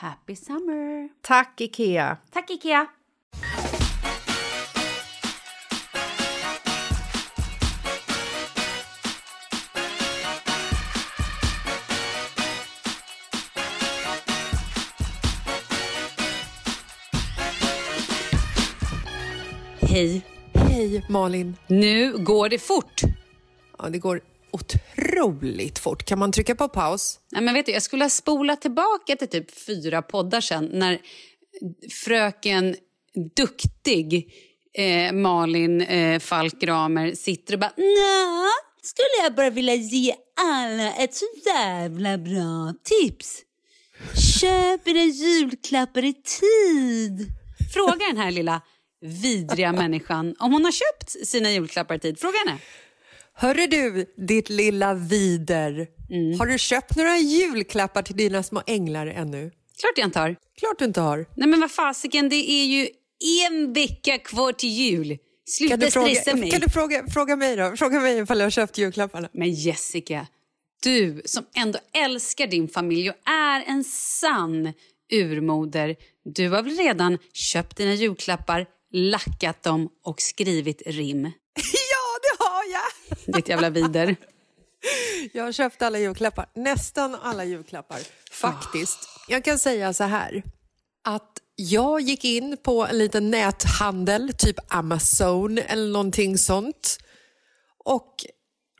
Happy summer! Tack, Ikea! Tack Ikea! Hej! Hej, Malin! Nu går det fort! Ja, det går otroligt fort. Kan man trycka på paus? Nej, men vet du, jag skulle ha spolat tillbaka till typ fyra poddar sen när fröken Duktig eh, Malin eh, Falk Ramer sitter och bara Nja, skulle jag bara vilja ge alla ett så jävla bra tips. Köp era julklappar i tid. Fråga den här lilla vidriga människan om hon har köpt sina julklappar i tid. Fråga henne. Hörru du, ditt lilla vider. Har du köpt några julklappar till dina små änglar ännu? Klart jag inte har. Klart du inte har. Nej men vad fasiken, det är ju en vecka kvar till jul. Sluta Kan du, fråga, stressa mig. kan du fråga, fråga mig då? Fråga mig ifall jag har köpt julklapparna. Men Jessica, du som ändå älskar din familj och är en sann urmoder. Du har väl redan köpt dina julklappar, lackat dem och skrivit rim? Ja, det har jag! Ditt jävla vider. Jag har köpt alla julklappar. Nästan alla julklappar, faktiskt. Jag kan säga så här, att jag gick in på en liten näthandel, typ Amazon eller någonting sånt. Och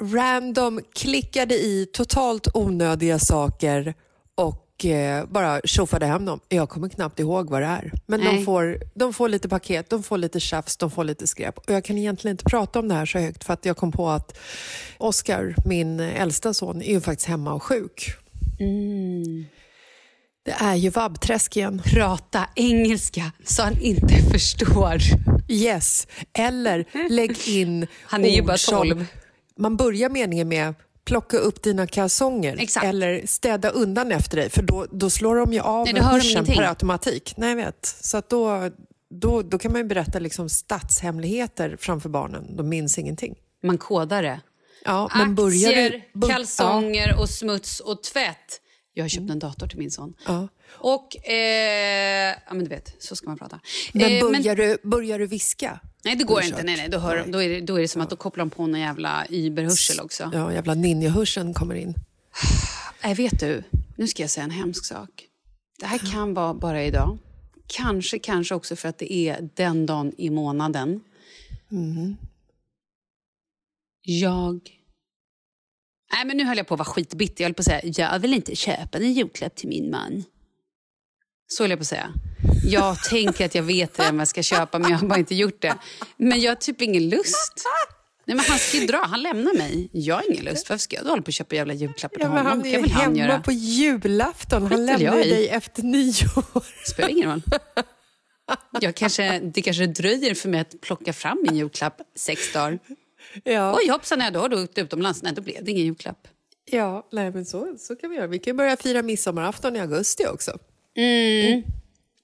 random klickade i totalt onödiga saker och eh, bara tjoffade hem dem. Jag kommer knappt ihåg vad det är. Men de får, de får lite paket, de får lite tjafs, de får lite skräp. Och jag kan egentligen inte prata om det här så högt för att jag kom på att Oscar, min äldsta son, är ju faktiskt hemma och sjuk. Det är ju vabbträsk igen. Prata engelska så han inte förstår. Yes. Eller lägg in Han är ju bara som- 12. Man börjar meningen med plocka upp dina kalsonger Exakt. eller städa undan efter dig för då, då slår de ju av Nej, hörseln per automatik. Nej, jag vet. Så att då, då, då kan man ju berätta liksom statshemligheter framför barnen. De minns ingenting. Man kodar det. Ja, men börjar Aktier, du- bör- kalsonger och smuts och tvätt. Jag har köpt en dator till min son. Ja. Och, eh, ja men du vet, så ska man prata. Men Eh, börjar, du, börjar du viska? nej det går inte, nej, nej, då, hör, Då, är det, då är det som att då kopplar de på någon jävla überhörsel också. Ja, jävla ninjahörseln kommer in. Nej, vet du, nu ska jag säga en hemsk sak. Det här kan vara bara idag. Kanske, kanske också för att det är den dagen i månaden. Jag... Nej, men nu höll jag på att vara skitbitter. Jag höll på att säga, jag vill inte köpa en julklapp till min man. Så höll jag på att säga. Jag tänker att jag vet redan vad jag ska köpa, men jag har bara inte gjort det. Men jag har typ ingen lust. Nej, men han ska ju dra, han lämnar mig. Jag har ingen lust. Varför ska jag då hålla på och köpa jävla julklappar till Ja, honom? han är ju hemma göra? på julafton. Han lämnar dig efter nyår. spelar ingen roll. Jag kanske, det kanske dröjer för mig att plocka fram min julklapp sex dagar. Ja. Oj hoppsan, nej, då har du åkt utomlands. Nej, då blev det ingen julklapp. Ja, nej, men så, så kan vi göra. Vi kan börja fira midsommarafton i augusti också. Man kan Mm.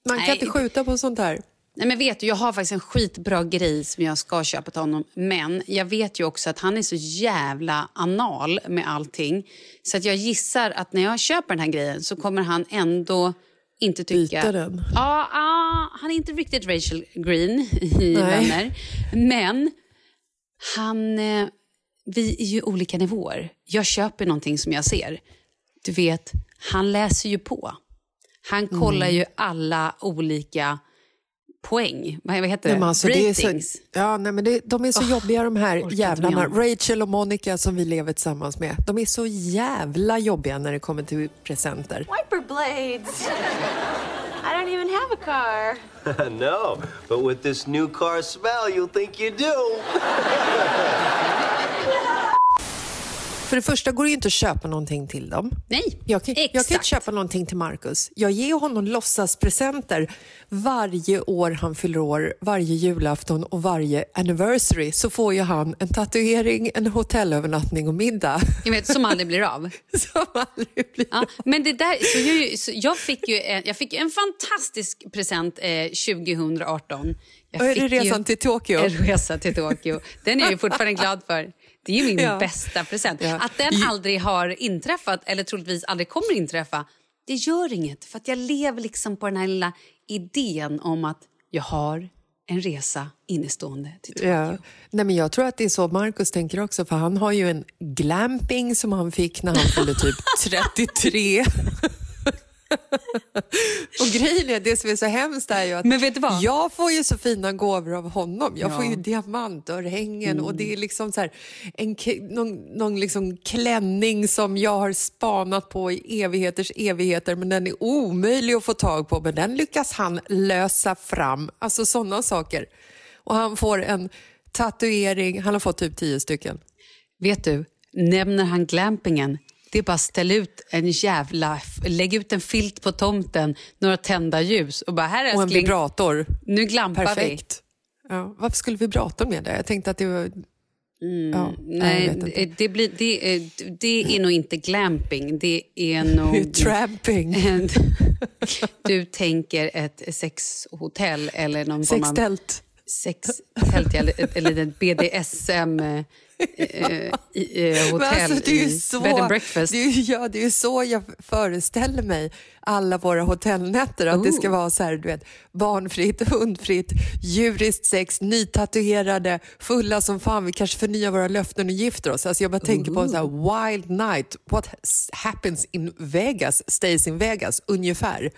Nej. inte skjuta på sånt här. Nej, men vet du, jag har faktiskt en skitbra grej som jag ska köpa till honom. Men jag vet ju också att han är så jävla anal med allting. Så att jag gissar att när jag köper den här grejen så kommer han ändå inte tycka... Byta den. Ja, ja, han är inte riktigt Rachel Green i Nej. Vänner. Men han... Eh, vi är ju olika nivåer. Jag köper någonting som jag ser. Du vet, han läser ju på. Han kollar Mm. ju alla olika poäng. Vad heter Nej, det? men alltså, det är Ratings. så, ja, nej, men det, de är så jobbiga de här jävlarna. Rachel och Monica som vi lever tillsammans med. De är så jävla jobbiga när det kommer till presenter. Wiper blades. I don't even have a car. no, but with this new car smell, you'll think you do. För det första går det ju inte att köpa någonting till dem. Nej, Jag kan, jag kan exakt. inte köpa någonting till Marcus. Jag ger honom låtsaspresenter varje år han fyller år, varje julafton och varje anniversary. Så får ju han en tatuering, en hotellövernattning och middag. Jag vet, som aldrig blir av. Som aldrig blir Ja, men det där, så jag, ju- så jag, fick ju en, jag fick en fantastisk present eh, 2018. Jag Och är det resan till Tokyo? En resa till Tokyo. Den är jag fortfarande glad för. Det är ju min Ja. bästa present. Ja. Att den aldrig har inträffat, eller troligtvis aldrig kommer inträffa, det gör inget. För att jag lever liksom på den här lilla idén om att jag har en resa innestående till Tokyo. Ja. Nej, men jag tror att det är så Marcus tänker också, för han har ju en glamping som han fick när han fyllde typ 33. och grejen är, det som är så hemskt är ju att Men vet du vad? jag får ju så fina gåvor av honom. Jag Ja. får ju diamantörhängen och det är liksom så här, en, någon, någon liksom klänning som jag har spanat på i evigheters evigheter men den är omöjlig att få tag på men den lyckas han lösa fram. Alltså sådana saker. Och han får en tatuering, han har fått typ tio stycken. Vet du, nämner han glampingen, det är bara att ställa ut en jävla... Lägg ut en filt på tomten, några tända ljus och bara här Och en älskling, vibrator. nu glampar Perfekt. Ja, varför skulle vibratorn med det? Jag tänkte att det var... ja, vi. jag Nej, det, blir, det, är- det är nog inte glamping, det är nog... tramping. du tänker ett sexhotell eller någon Sextält. sextält eller, eller ett BDSM eh, i- eh, Men hotell alltså, det är i så, bed and breakfast. Det är, ja, det är ju så jag föreställer mig alla våra hotellnätter. Att det ska Oh. vara så här, du vet, barnfritt, hundfritt, djuriskt sex, nytatuerade, fulla som fan. Vi kanske förnyar våra löften och gifter oss. Alltså jag bara tänker på en så här wild night. What happens in Vegas stays in Vegas, ungefär.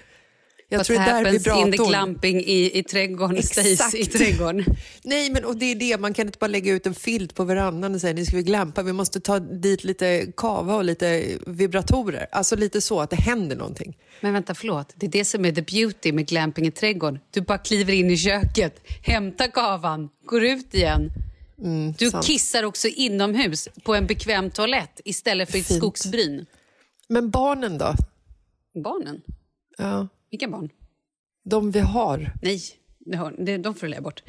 Jag tror det är där happens in the glamping i, i trädgården Exakt. i trädgården. Nej, men och det är det. Man kan inte bara lägga ut en filt på verandan och säga nu ska vi glampa. Vi måste ta dit lite kava och lite vibratorer. Alltså lite så att det händer någonting. Men vänta, förlåt. Det är det som är the beauty med glamping i trädgården. Du bara kliver in i köket, hämtar kavan, går ut igen. du sant. kissar också inomhus på en bekväm toalett istället för ett Fint. skogsbryn. Men barnen då? Barnen? Ja, Vilka barn? de vi har. Nej, det de får du lägga bort.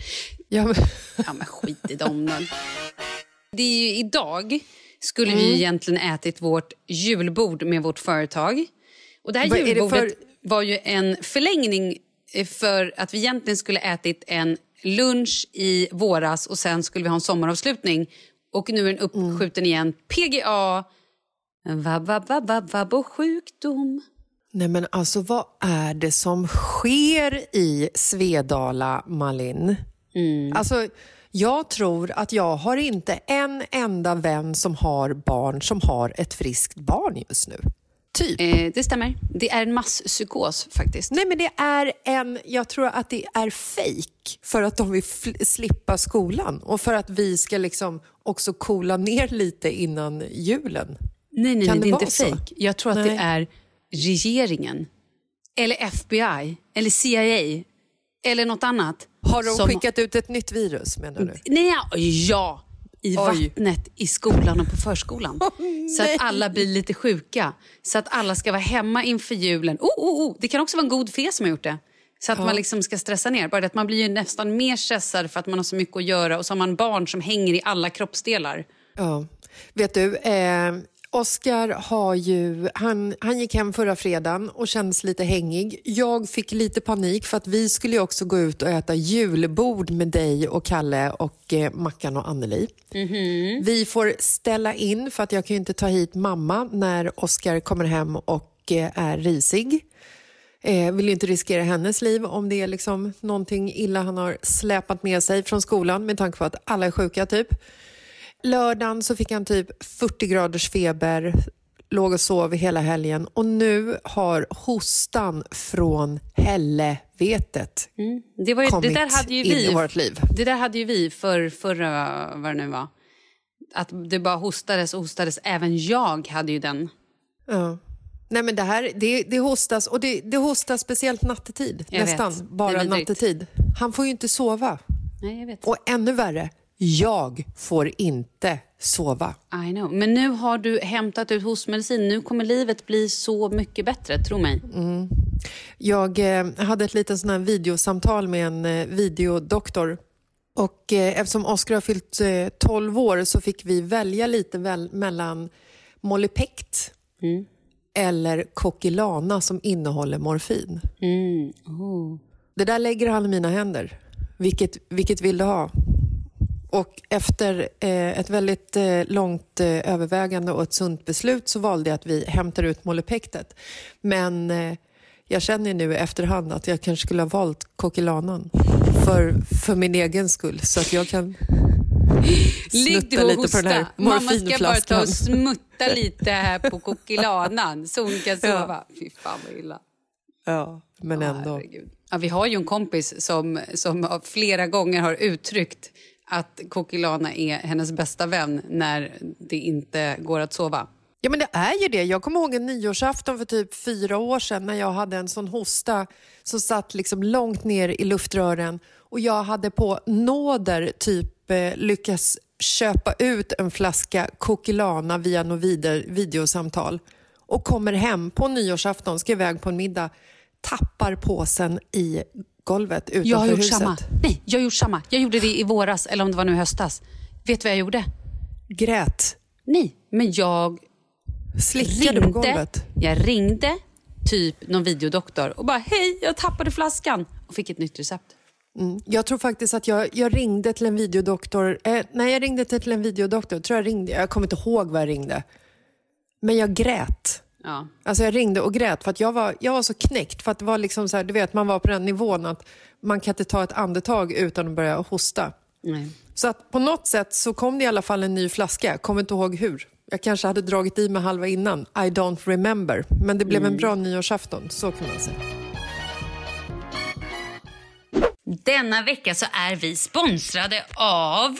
Ja, men, Ja, men skit i dem. Det är ju idag skulle vi ju egentligen ätit vårt julbord med vårt företag. Och det här Vad julbordet för- var ju en förlängning eh, för att vi egentligen skulle ätit en lunch i våras och sen skulle vi ha en sommaravslutning. Och nu är den uppskjuten igen. PGA, vab, vab, vab, vab, vab och sjukdom. Nej men alltså vad är det som sker i Svedala, Malin? Alltså, jag tror att jag har inte en enda vän som har barn som har ett friskt barn just nu. Typ. Eh, det stämmer. Det är en masspsykos faktiskt. Nej, men det är en... Jag tror att det är fake för att de vill slippa skolan och för att vi ska liksom också coola ner lite innan julen. Nej, nej, Kan nej det det är inte fejk. Jag tror att Nej. det är regeringen, eller FBI, eller CIA, eller något annat. Har de som- skickat ut ett nytt virus menar du? Nej, ja, ja, i Oj. vattnet, i skolan och på förskolan. så att alla blir lite sjuka. Så att alla ska vara hemma inför julen. Oh, oh, oh. Det kan också vara en god fe som har gjort det. Så att man liksom ska stressa ner. Bara det att man blir ju nästan mer stressad för att man har så mycket att göra och så har man barn som hänger i alla kroppsdelar. Ja. Vet du, eh, Oscar har ju, han, han gick hem förra fredagen och kändes lite hängig. Jag fick lite panik för att vi skulle ju också gå ut och äta julbord med dig och Kalle och eh, Mackan och Anneli. Vi får ställa in för att jag kan ju inte ta hit mamma när Oscar kommer hem och eh, är risig. Eh, vill ju inte riskera hennes liv om det är liksom någonting illa han har släpat med sig från skolan med tanke på att alla är sjuka typ. Lördagen så fick han typ 40 graders feber, låg och sov hela helgen och nu har hostan från helvetet Det, var ju, det, kommit där hade ju in vi, i vårt liv. det där hade ju vi för förra, vad det nu var. Att det bara hostades och hostades. Även jag hade ju den. Ja. Nej men det här, det, det hostas och det, det hostas speciellt nattetid. Jag nästan vet. Det bara nattetid. Han får ju inte sova. Nej, jag vet. Och ännu värre, jag får inte sova. I know. Men nu har du hämtat ut hostmedicin. Nu kommer livet bli så mycket bättre, tro mig. Jag eh, hade ett litet sån här videosamtal med en eh, videodoktor. Och eh, eftersom Oskar har fyllt eh, 12 år så fick vi välja lite väl, mellan Molipect eller Kokilana som innehåller morfin. Det där lägger han i mina händer. Vilket, vilket vill du ha? Och efter eh, ett väldigt eh, långt eh, övervägande och ett sunt beslut så valde jag att vi hämtar ut Molipektet. Men eh, jag känner nu i efterhand att jag kanske skulle ha valt Kokilanan för, för min egen skull så att jag kan Ligg snutta du och lite på den här hosta. Mamma ska bara ta morfinflaskan. och smutta lite här på kokilanan så hon kan sova. Fy fan vad illa. Ja, men ändå. Herregud. Ja, vi har ju en kompis som, som flera gånger har uttryckt att Kokilana är hennes bästa vän när det inte går att sova. Ja men det är ju det. Jag kommer ihåg en nyårsafton för typ fyra år sedan när jag hade en sån hosta som satt liksom långt ner i luftrören och jag hade på nåder typ eh, lyckats köpa ut en flaska Kokilana via något vid- videosamtal och kommer hem på nyårsafton, ska iväg på en middag, tappar påsen i golvet utanför Jag har gjort huset. samma. Nej, jag har gjort samma. Jag gjorde det i våras, eller om det var nu i höstas. Vet du vad jag gjorde? Grät. Nej, men jag Slickade på ringde. golvet. Jag ringde typ någon videodoktor och bara hej, jag tappade flaskan och fick ett nytt recept. Jag tror faktiskt att jag, jag ringde till en videodoktor. Eh, nej, jag ringde till en videodoktor. Tror jag, ringde. jag kommer inte ihåg vad jag ringde. Men jag grät. Ja. Alltså jag ringde och grät för att jag var, jag var så knäckt. För att det var liksom så här, du vet, man var på den nivån att man kan inte ta ett andetag utan att börja hosta. Nej. Så att på något sätt så kom det i alla fall en ny flaska. Jag kommer inte ihåg hur. Jag kanske hade dragit i mig halva innan. I don't remember. Men det blev en bra nyårsafton, så kan man säga. denna vecka så är vi sponsrade av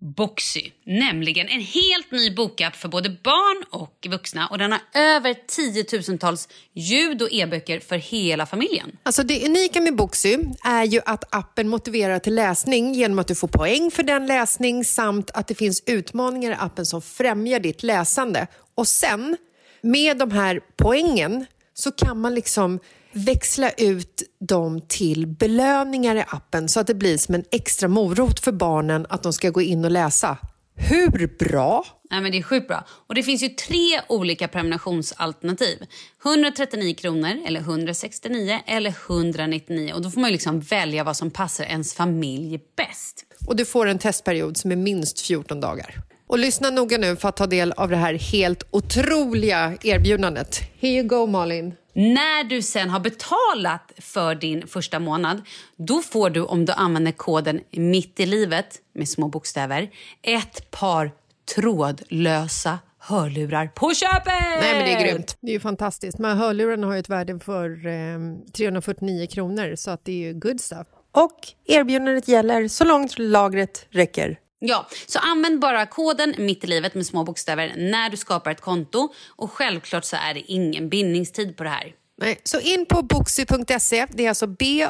Boxy, nämligen en helt ny bokapp för både barn och vuxna och den har över tiotusentals ljud och e-böcker för hela familjen. Alltså det unika med Boxy är ju att appen motiverar till läsning genom att du får poäng för den läsning samt att det finns utmaningar i appen som främjar ditt läsande. Och sen, med de här poängen, så kan man liksom växla ut dem till belöningar i appen så att det blir som en extra morot för barnen att de ska gå in och läsa. Hur bra? Nej, men det är sjukt bra. Och det finns ju tre olika prenumerationsalternativ. 139 kronor, eller 169 eller 199. Och Då får man liksom välja vad som passar ens familj bäst. Och du får en testperiod som är minst 14 dagar. Och lyssna noga nu för att ta del av det här helt otroliga erbjudandet. Here you go Malin. När du sen har betalat för din första månad då får du, om du använder koden mitt i livet med små bokstäver, ett par trådlösa hörlurar på köpet! Nej men det är grymt. Det är ju fantastiskt. Men hörlurarna har ju ett värde för eh, 349 kronor så att det är ju good stuff. Och erbjudandet gäller så långt lagret räcker. Ja, så använd bara koden mitt i livet med små bokstäver när du skapar ett konto. Och självklart så är det ingen bindningstid på det här. Nej, så in på boxy.se, det är alltså B-O-K-S-Y.se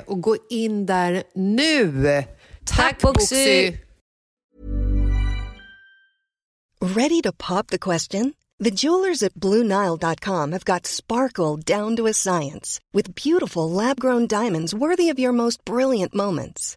och gå in där nu. Tack, Boxy! Ready to pop the question? The jewelers at BlueNile.com have got sparkle down to a science with beautiful lab-grown diamonds worthy of your most brilliant moments.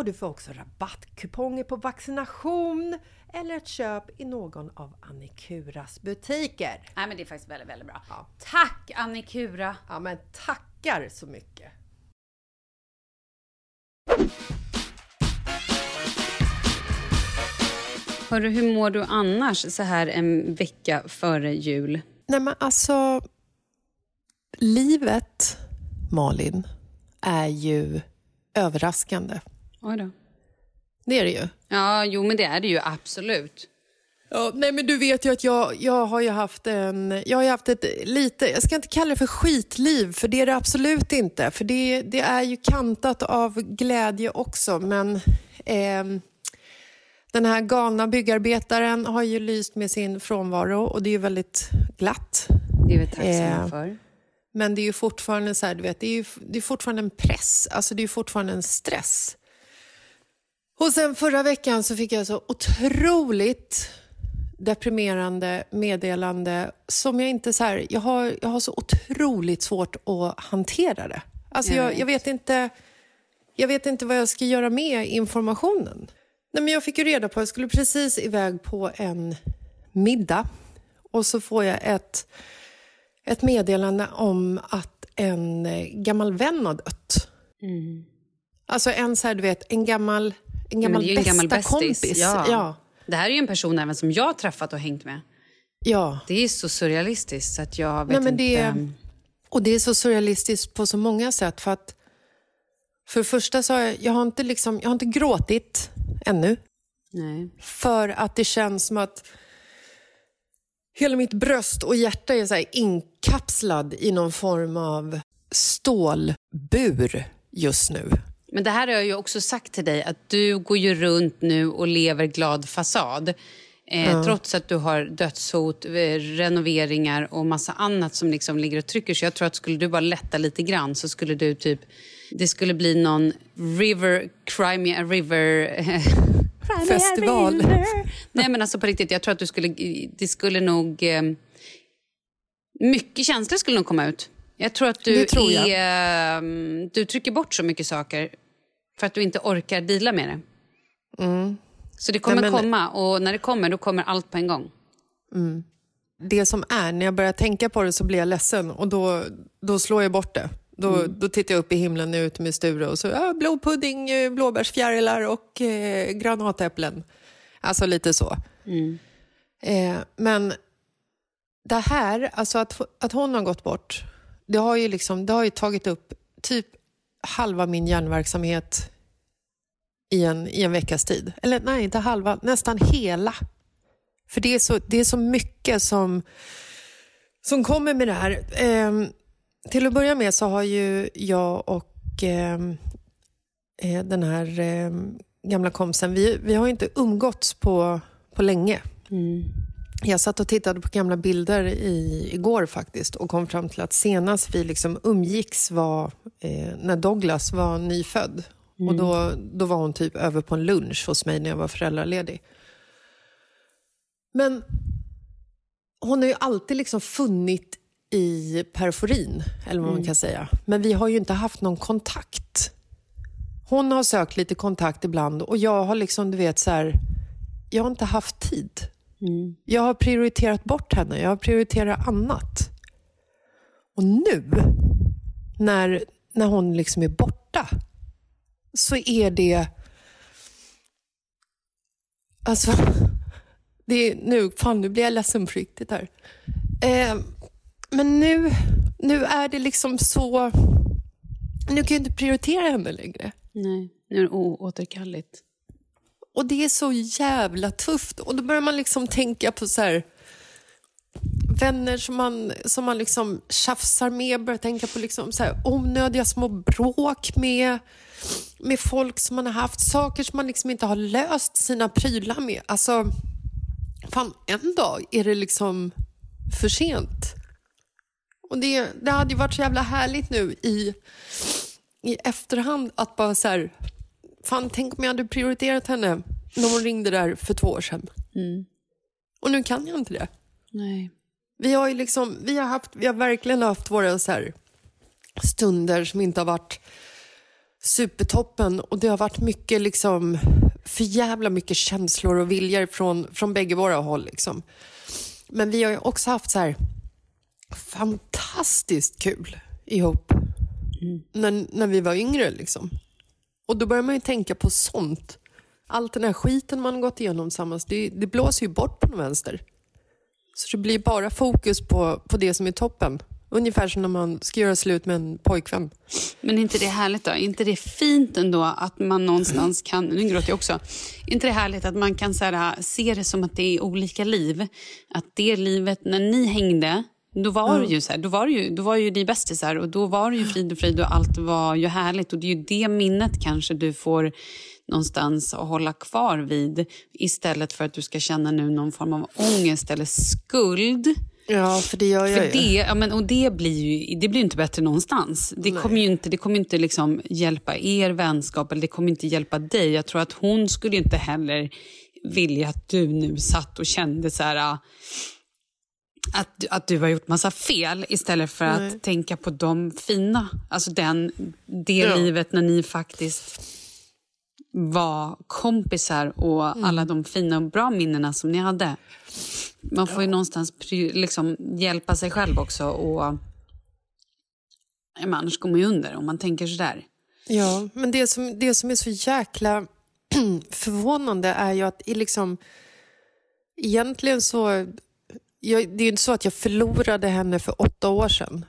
och du får också rabattkuponger på vaccination eller ett köp i någon av Annikuras butiker. Nej, men det är faktiskt väldigt, väldigt bra. Ja. Tack Annikura! Ja, men tackar så mycket! Hörru, hur mår du annars så här en vecka före jul? Nej men alltså, livet, Malin, är ju överraskande. Oj då. Det är det ju. Ja, jo men det är det ju absolut. Ja, nej men du vet ju att jag, jag har ju haft en, jag har ju haft ett lite, jag ska inte kalla det för skitliv, för det är det absolut inte. För det, det är ju kantat av glädje också, men ehm, den här galna byggarbetaren har ju lyst med sin frånvaro och det är ju väldigt glatt. Det är vi tacksamma Eh, för. Men det är ju fortfarande så här, du vet, det är ju det är fortfarande en press, alltså det är ju fortfarande en stress. Och sen förra veckan så fick jag så otroligt deprimerande meddelande som jag inte så här, jag har, jag har så otroligt svårt att hantera det. Alltså Jag jag, vet. inte jag vet inte vad jag ska göra med informationen. Nej, men jag fick ju reda på, jag skulle precis iväg på en middag och så får jag ett, ett meddelande om att en gammal vän har dött. Alltså en så här, du vet, en gammal, en gammal Mm. det ju en bästa gammal bästis. kompis. Ja. ja. Det här är ju en person även som jag har träffat och hängt med. ja. Det är så surrealistiskt så att jag vet Nej, men inte. det, och det är så surrealistiskt på så många sätt. För att för det första så har jag, jag, har inte liksom, jag har inte gråtit ännu. Nej. För att det känns som att hela mitt bröst och hjärta är så inkapslad i någon form av stålbur just nu. Men det här har jag ju också sagt till dig att du går ju runt nu och lever glad fasad. Eh, Trots att du har dödshot, eh, renoveringar och massa annat som liksom ligger och trycker. Så jag tror att skulle du bara lätta lite grann så skulle du typ... Det skulle bli någon river, Crimea river... Festival. Nej men alltså på riktigt, jag tror att du skulle... Det skulle nog... Eh, mycket känslor skulle nog komma ut. Jag tror att du tror jag. är... eh, Du trycker bort så mycket saker för att du inte orkar dela med det. Så det kommer Mm. Nej, men- komma och när det kommer då kommer allt på en gång. Det som är, när jag börjar tänka på det så blir jag ledsen och då, då slår jag bort det. Då, då tittar jag upp i himlen ute med Sture och så ja, blodpudding, eh, blåbärsfjärilar och eh, granatäpplen. Alltså lite så. Eh, men det här, alltså att, att hon har gått bort, det har ju, liksom, det har ju tagit upp typ halva min hjärnverksamhet i en, i en veckas tid. Eller nej, inte halva, nästan hela. För det är så, det är så mycket som, som kommer med det här. Ehm, till att börja med så har ju jag och ehm, eh, den här eh, gamla kompisen, vi, vi har ju inte umgåtts på, på länge. Mm. Jag satt och tittade på gamla bilder i, igår faktiskt och kom fram till att senast vi liksom umgicks var eh, när Douglas var nyfödd. Och då, då var hon typ över på en lunch hos mig när jag var föräldraledig. Men hon har ju alltid liksom funnit i periferin, eller vad man kan säga. Men vi har ju inte haft någon kontakt. Hon har sökt lite kontakt ibland och jag har liksom, du vet så här, jag har inte haft tid. Jag har prioriterat bort henne, jag har prioriterat annat. Och nu, när, när hon liksom är borta, så är det... Alltså, det är, nu, fan, nu blir jag ledsen på riktigt här. Eh, men nu, nu är det liksom så... Nu kan jag inte prioritera henne längre. Nej, nu är det oåterkalleligt. Och det är så jävla tufft. Och då börjar man liksom tänka på så här, vänner som man, som man liksom tjafsar med, börjar tänka på liksom så här, onödiga små bråk med, med folk som man har haft, saker som man liksom inte har löst sina prylar med. Alltså, fan, en dag är det liksom för sent. Och det, det hade ju varit så jävla härligt nu i, i efterhand att bara så här, fan tänk om jag hade prioriterat henne när hon ringde där för två år sedan. Och nu kan jag inte det. Nej. Vi har, liksom, vi har, haft, vi har verkligen haft våra så här stunder som inte har varit supertoppen och det har varit mycket liksom, för jävla mycket känslor och viljor från, från bägge våra håll. Liksom. Men vi har ju också haft så här fantastiskt kul ihop när, när vi var yngre. Liksom. Och då börjar man ju tänka på sånt. Allt den här skiten man gått igenom tillsammans, det, det blåser ju bort på den vänster. Så det blir bara fokus på, på det som är toppen. Ungefär som när man ska göra slut med en pojkvän. Men är inte det härligt då? Är inte det fint ändå att man någonstans kan, nu gråter jag också, är inte det härligt att man kan så här, se det som att det är olika liv? Att det livet, när ni hängde, då var det ju så här, då var ju, då var ju ni bästisar och då var det ju frid och frid och allt var ju härligt och det är ju det minnet kanske du får någonstans att hålla kvar vid istället för att du ska känna nu någon form av ångest eller skuld. Ja, för det gör jag För ju. det, ja, men, och det blir ju det blir inte bättre någonstans. Det kommer ju inte, det kommer inte liksom hjälpa er vänskap eller det kommer inte hjälpa dig. Jag tror att hon skulle inte heller vilja att du nu satt och kände så här ah, att, att du har gjort massa fel istället för att tänka på de fina. Alltså den, det Ja. livet när ni faktiskt var kompisar och alla de fina och bra minnena som ni hade. Man får ju någonstans liksom, hjälpa sig själv också. Och, ja, men annars går man ju under om man tänker sådär. Ja, men det som, det som är så jäkla förvånande är ju att i liksom, egentligen så... Jag, det är ju inte så att jag förlorade henne för åtta år sedan.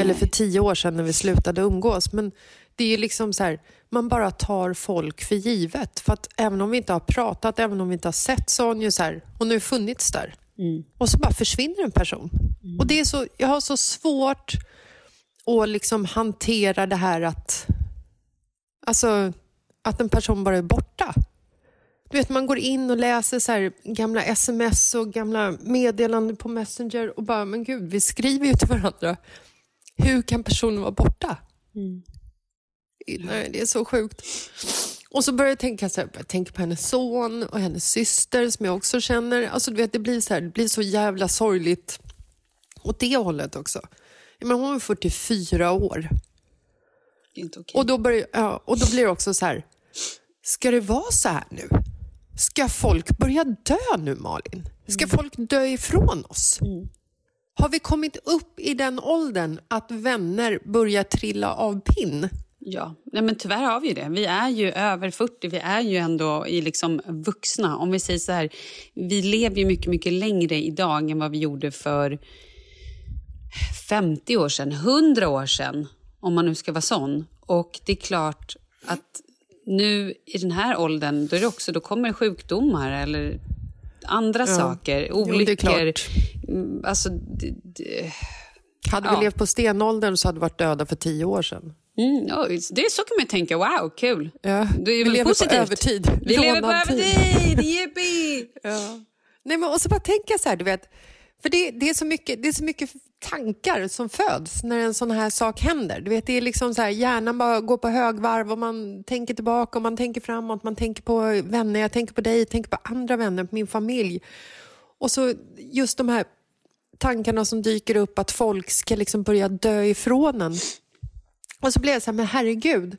Eller för tio år sedan när vi slutade umgås. Men det är ju liksom så här, man bara tar folk för givet. För att även om vi inte har pratat, även om vi inte har sett så har hon ju så här, hon har ju funnits där. Och så bara försvinner en person. Och det är så, jag har så svårt att liksom hantera det här att, alltså, att en person bara är borta. Du vet, man går in och läser så gamla sms och gamla meddelanden på Messenger och bara, men gud, vi skriver ju till varandra. Hur kan personen vara borta? Nej, det är så sjukt. Och så börjar jag tänka, så här, jag tänker på hennes son och hennes syster som jag också känner. Alltså, du vet, det, blir så här, det blir så jävla sorgligt åt det hållet också. Menar, hon är 44 år. Okej. Och då, börjar, ja, och då blir det också så här, ska det vara så här nu? Ska folk börja dö nu, Malin? Ska folk dö ifrån oss? Har vi kommit upp i den åldern att vänner börjar trilla av pinn? Ja, Nej, men tyvärr har vi det. Vi är ju över 40, vi är ju ändå i liksom vuxna. Om vi säger så här, vi lever ju mycket, mycket längre idag än vad vi gjorde för 50 år sedan, 100 år sedan, om man nu ska vara sån. Och det är klart att nu i den här åldern, då, är det också, då kommer sjukdomar eller andra saker, det är olyckor. klart. Mm, Alltså, det, det, Hade Ja. vi levt på stenåldern så hade vi varit döda för tio år sedan. mm, ja, det är så kan man ju tänka, wow, kul. Ja, Det är vi lever positivt. på övertid. Vi lever på övertid, yippee! Ja. Nej, men och så bara tänka så här, du vet. För det, det, är så mycket, det är så mycket tankar som föds när en sån här sak händer. Du vet, det är liksom så här, hjärnan bara går på högvarv och man tänker tillbaka och man tänker framåt. Man tänker på vänner, jag tänker på dig, jag tänker på andra vänner, på min familj. Och så just de här tankarna som dyker upp att folk ska liksom börja dö ifrån en. Och så blir jag så här, men herregud,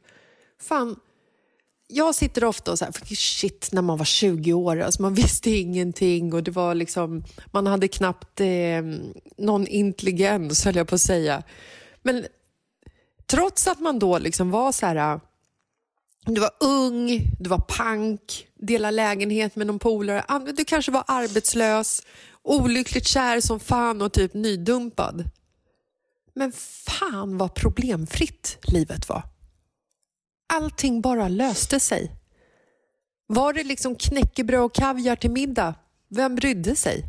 fan, jag sitter ofta och så här, för shit när man var 20 år, alltså man visste ingenting och det var liksom, man hade knappt eh, någon intelligens höll jag på att säga. Men trots att man då liksom var så här, Du var ung, du var pank, delade lägenhet med någon polare. Du kanske var arbetslös, olyckligt kär som fan och typ nydumpad. Men fan vad problemfritt livet var. Allting bara löste sig. Var det liksom knäckebröd och kaviar till middag? Vem brydde sig?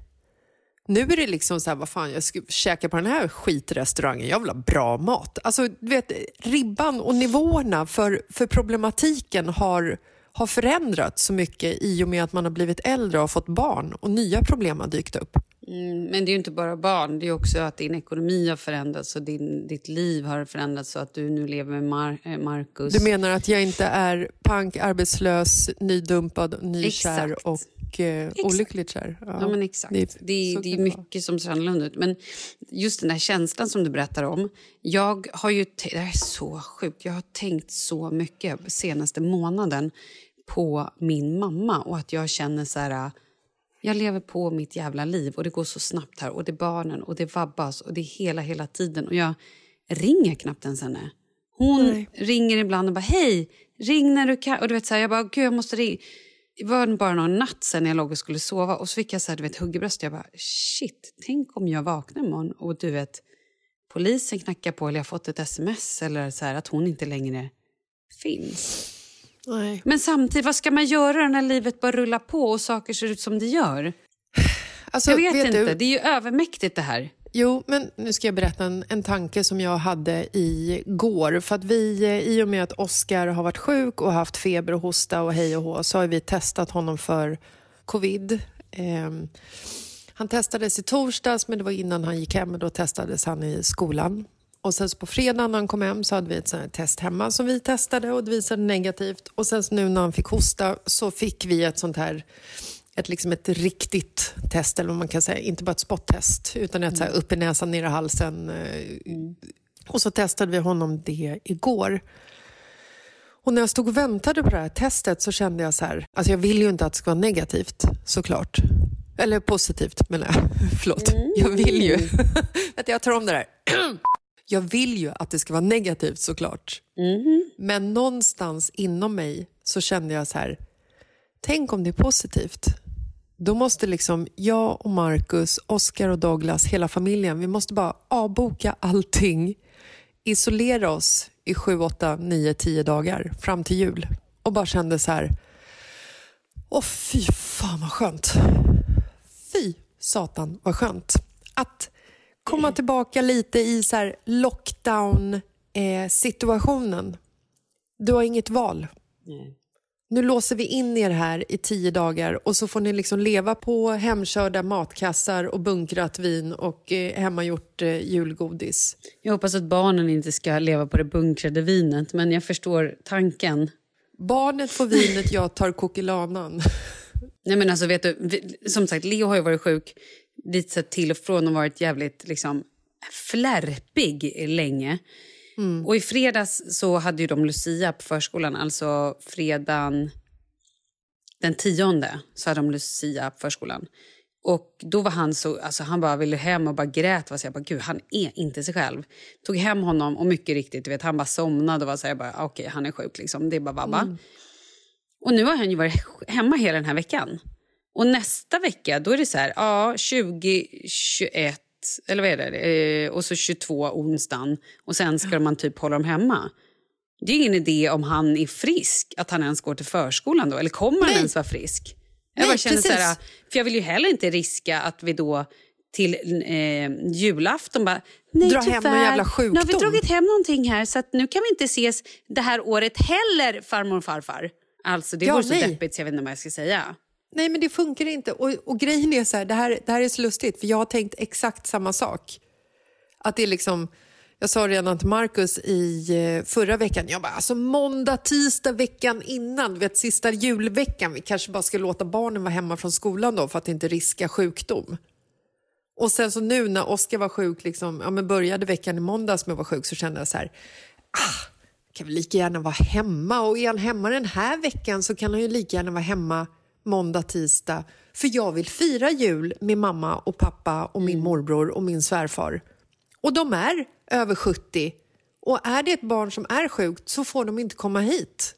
Nu är det liksom så här, vad fan, jag ska käka på den här skitrestaurangen, jag vill ha bra mat. Alltså, du vet, ribban och nivåerna för, för problematiken har, har förändrats så mycket i och med att man har blivit äldre och har fått barn och nya problem har dykt upp. Mm, men det är ju inte bara barn, det är också att din ekonomi har förändrats och din, ditt liv har förändrats så att du nu lever med Mar eh, Marcus. Du menar att jag inte är pank, arbetslös, nydumpad, nykär Exakt. och eh, olyckligt kär? Ja, men exakt. Det Det, det är mycket som ser annorlunda ut. Men just den här känslan som du berättar om. Jag har ju... Det här är så sjukt. Jag har tänkt så mycket senaste månaden på min mamma och att jag känner så här... Jag lever på mitt jävla liv och det går så snabbt här och det är barnen och det vabbas och det är hela, hela tiden och jag ringer knappt ens henne. Hon Nej. ringer ibland och bara hej, ring när du kan. Och du vet så här, jag bara gud jag måste ringa. Det var bara någon natt sen när jag låg och skulle sova och så fick jag så här, du vet, hugg i bröstet. Jag bara shit, tänk om jag vaknar imorgon och du vet polisen knackar på eller jag har fått ett sms eller så här att hon inte längre finns. Nej. Men samtidigt, vad ska man göra när livet bara rullar på och saker ser ut som det gör? Alltså, jag vet, vet inte, du- det är ju övermäktigt det här. Jo, men nu ska jag berätta en, en tanke som jag hade igår. För att vi, eh, i och med att Oscar har varit sjuk och haft feber och hosta och hej och hå, så har vi testat honom för covid. Ehm, han testades i torsdags, men det var innan han gick hem och då testades han i skolan. Och sen så på fredagen när han kom hem så hade vi ett sånt test hemma som vi testade och det visade negativt. Och sen nu när han fick hosta så fick vi ett sånt här ett, liksom ett riktigt test, eller vad man kan säga. Inte bara ett spottest, utan ett så här upp i näsan, ner i halsen. eh, Och så testade vi honom det igår. Och när jag stod och väntade på det här testet så kände jag så här, alltså jag vill ju inte att det ska vara negativt såklart. Eller positivt menar jag. Förlåt. Jag vill ju. Vänta, jag tar om det där. Jag vill ju att det ska vara negativt såklart. Men någonstans inom mig så kände jag så här, tänk om det är positivt. Då måste liksom jag och Marcus, Oscar och Douglas, hela familjen, vi måste bara avboka allting, isolera oss i sju, åtta, nio, tio dagar fram till jul och bara kände så här, åh fy fan vad skönt. Fy satan vad skönt. Att komma tillbaka lite i så här lockdown-situationen. Du har inget val. Nu låser vi in er här i tio dagar och så får ni liksom leva på hemkörda matkassar och bunkrat vin och eh, hemmagjort eh, julgodis. Jag hoppas att barnen inte ska leva på det bunkrade vinet, men jag förstår tanken. Barnet får vinet, jag tar kokilanan. Nej, men alltså, vet du, som sagt, Leo har ju varit sjuk lite så till och från och varit jävligt liksom, flärpig länge. Och i fredags så hade ju de Lucia på förskolan, alltså fredagen den tionde så hade de Lucia på förskolan. Och då var han så, alltså han bara ville hem och bara grät. Och så jag bara, gud, han är inte sig själv. Tog hem honom och mycket riktigt, du vet, han bara somnade och var så här, jag bara, okej, han är sjuk liksom. Det är bara vabba. Och nu har han ju varit hemma hela den här veckan. Och nästa vecka, då är det så här, ja, 20, 21, eller vad är det? Eh, och så 22 onsdagen. Och sen ska man typ hålla dem hemma. Det är ingen idé om han är frisk, att han ens går till förskolan då. Eller kommer han Nej. ens vara frisk? Jag Nej, bara känner så här, precis. för jag vill ju heller inte riska att vi då till eh, julafton bara... Nej, Dra hem någon tyvärr. jävla Nu har vi sjukdom." dragit hem någonting här så att nu kan vi inte ses det här året heller, farmor och farfar. Alltså, det Ja, vore så nej. deppigt så jag vet inte vad jag ska säga. Nej, men det funkar inte. Och, och grejen är så här, det här, det här är så lustigt, för jag har tänkt exakt samma sak. Att det är liksom, jag sa redan till Markus i eh, förra veckan, jag bara, alltså måndag, tisdag veckan innan, du vet sista julveckan, vi kanske bara ska låta barnen vara hemma från skolan då för att inte riska sjukdom. Och sen så nu när Oskar var sjuk, liksom, ja, men började veckan i måndags med att vara sjuk så kände jag så här, ah, kan vi lika gärna vara hemma och är han hemma den här veckan så kan han ju lika gärna vara hemma måndag, tisdag. För jag vill fira jul med mamma och pappa och min morbror och min svärfar. Och de är över 70. Och är det ett barn som är sjukt så får de inte komma hit.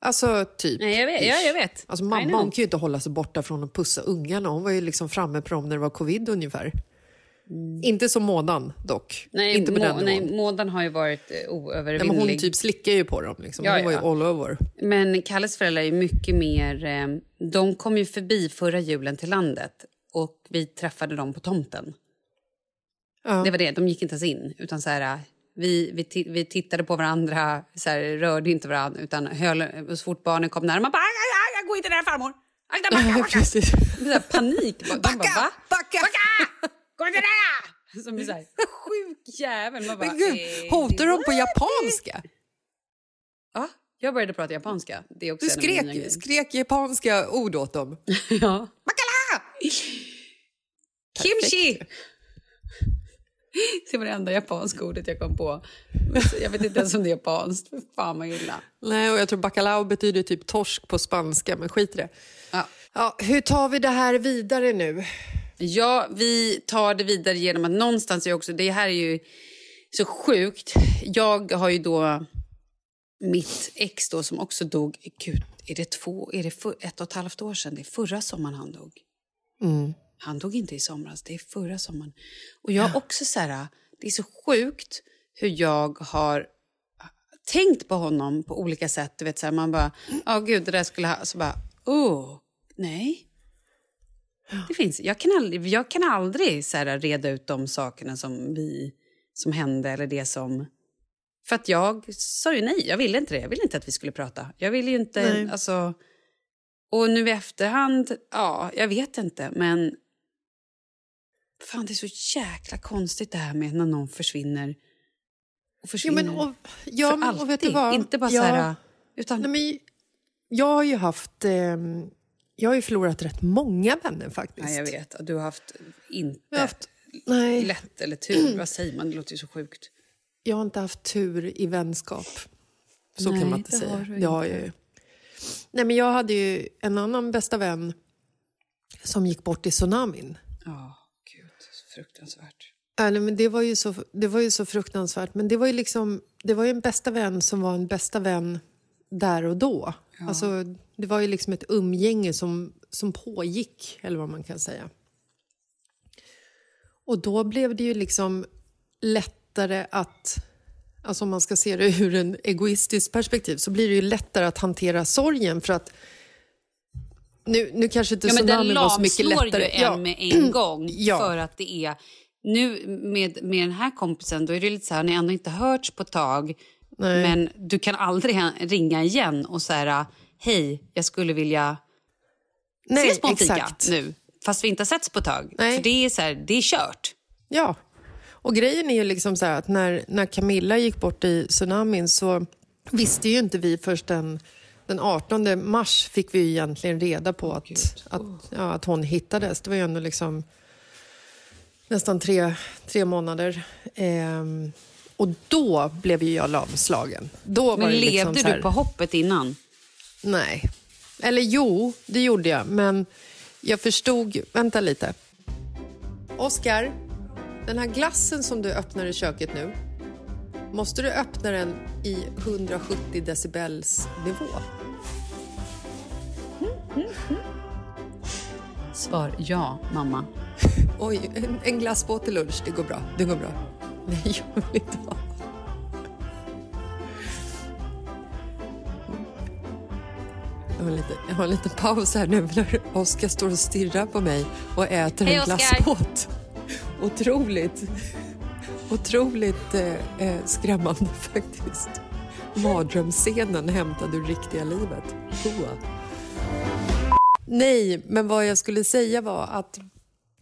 Alltså typ. Nej, jag vet. Ja, jag vet. Alltså mamma hon kan ju inte hålla sig borta från att pussa ungarna. Hon var ju liksom framme på dem när det var covid ungefär. Inte som mådan dock. Nej, inte på må, den nej, mådan har ju varit eh, Nej, oövervinnlig. hon typ slickar ju på dem. Liksom. Ja, hon var ju ja. all over. Men Kalles föräldrar är mycket mer... Eh, de kom ju förbi förra julen till landet och vi träffade dem på tomten. Ja. Det var det, de gick inte ens in. Utan så här, vi, vi, ti- vi tittade på varandra, så här, rörde inte varandra utan höll, så fort barnen kom nära, man bara "Aj, aj, aj, gå inte där farmor! Akta, backa, backa! Precis. Så här panik. De bara, va? Backa! Gå inte där! Som så här, sjuk jävel. Man bara, Men gud, eh, hotar de på japanska? Ja, jag började prata japanska. Det är också Du skrek, skrek japanska ord åt dem. Ja. Makala! Kimchi! Det var det enda japanska ordet jag kom på. Jag vet inte ens om det är japanskt. Fan vad illa. Nej, och jag tror bacalao betyder typ torsk på spanska, men skit i det. Ja. Ja, hur tar vi det här vidare nu? Ja, vi tar det vidare genom att någonstans är också... Det här är ju så sjukt. Jag har ju då mitt ex då som också dog. Gud, är det, två, är det för, ett och ett halvt år sedan? Det är förra sommaren han dog. Han dog inte i somras, det är förra sommaren. Och jag har också så här, det är så sjukt hur jag har tänkt på honom på olika sätt. Du vet så här, man bara, ja gud det där skulle ha, så bara, oh, nej. Det finns, jag kan aldrig, jag kan aldrig så här, reda ut de sakerna som vi, som hände eller det som... För att jag sa ju nej, jag ville inte det. Jag ville inte att vi skulle prata. Jag ville ju inte, Nej. alltså... Och nu i efterhand, ja, jag vet inte, men... Fan, det är så jäkla konstigt det här med när någon försvinner. Och Ja, försvinner men, och, ja, för men, alltid. och vet du vad? Inte bara ja, så här... Utan, Nej, men, jag har ju haft... ehm, jag har ju förlorat rätt många vänner faktiskt. nej, jag vet. Du har haft inte har haft, nej, lätt eller tur. Vad säger man? Det låter ju så sjukt. jag har inte haft tur i vänskap. Så Nej, kan man inte det säga. har du Det har jag ju. Nej, men jag hade ju en annan bästa vän som gick bort i tsunamin. Ja, gud. Fruktansvärt. Ja, nej, men det, var ju så, det var ju så fruktansvärt. Men det var ju liksom, det var ju en bästa vän som var en bästa vän där och då. Alltså, det var ju liksom ett umgänge som, som pågick, eller vad man kan säga. Och då blev det ju liksom lättare att... Alltså om man ska se det ur en egoistisk perspektiv så blir det ju lättare att hantera sorgen för att nu, nu kanske inte Ja, men den tsunamin var så mycket lamslår lättare. ju en med en gång. Ja. För att det är... Nu med, med den här kompisen, då är det lite så här, ni har ändå inte hörts på ett tag. Nej. Men du kan aldrig ringa igen och säga hej, jag skulle vilja Nej, ses på en fika nu. Fast vi inte har setts på ett tag. Nej. För det är, så här, det är kört. Ja. Och grejen är ju liksom så att när, när Camilla gick bort i tsunamin så visste ju inte vi först den, den 18 mars fick vi ju egentligen reda på att, att, ja, att hon hittades. Det var ju ändå liksom nästan tre, tre månader. Ehm, och då blev ju jag lamslagen. Då var Men det levde liksom här, du på hoppet innan? Nej. Eller jo, det gjorde jag. Men jag förstod... Vänta lite. Oscar, den här glassen som du öppnar i köket nu måste du öppna den i 170 decibels nivå? Svar ja, mamma. Oj, en, en glassbåt till lunch. Det går bra. Det går bra. Nej, jag vill inte ha. Har, en liten, jag har en liten paus här nu när Oskar står och stirrar på mig och äter Hej, en glassbåt. Otroligt, otroligt eh, eh, skrämmande faktiskt. Mardrömsscenen hämtad ur riktiga livet. Hoa. Nej, men vad jag skulle säga var att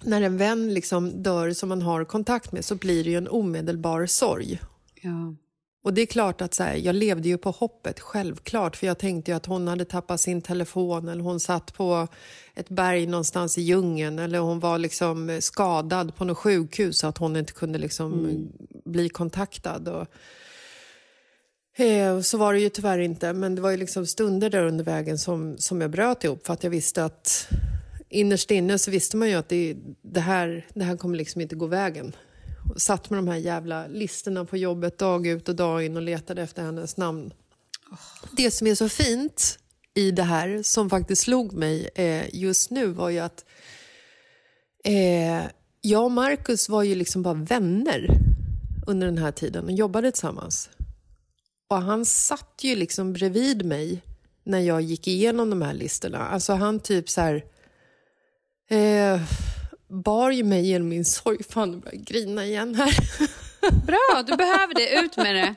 när en vän liksom dör som man har kontakt med så blir det ju en omedelbar sorg. Ja. Och det är klart att så här, jag levde ju på hoppet, självklart. För jag tänkte ju att hon hade tappat sin telefon eller hon satt på ett berg någonstans i djungeln eller hon var liksom skadad på något sjukhus så att hon inte kunde liksom bli kontaktad. Och, eh, så var det ju tyvärr inte, men det var ju liksom stunder där under vägen som, som jag bröt ihop för att jag visste att innerst inne så visste man ju att det, det, här, det här kommer liksom inte gå vägen. Och satt med de här jävla listorna på jobbet dag ut och dag in och letade efter hennes namn. Det som är så fint i det här, som faktiskt slog mig eh, just nu, var ju att eh, jag och Marcus var ju liksom bara vänner under den här tiden och jobbade tillsammans. Och han satt ju liksom bredvid mig när jag gick igenom de här listorna. Alltså han typ så här... Eh, bar ju mig genom min sorg. Fan, nu börjar jag grina igen här. Bra, du behöver det. Ut med det.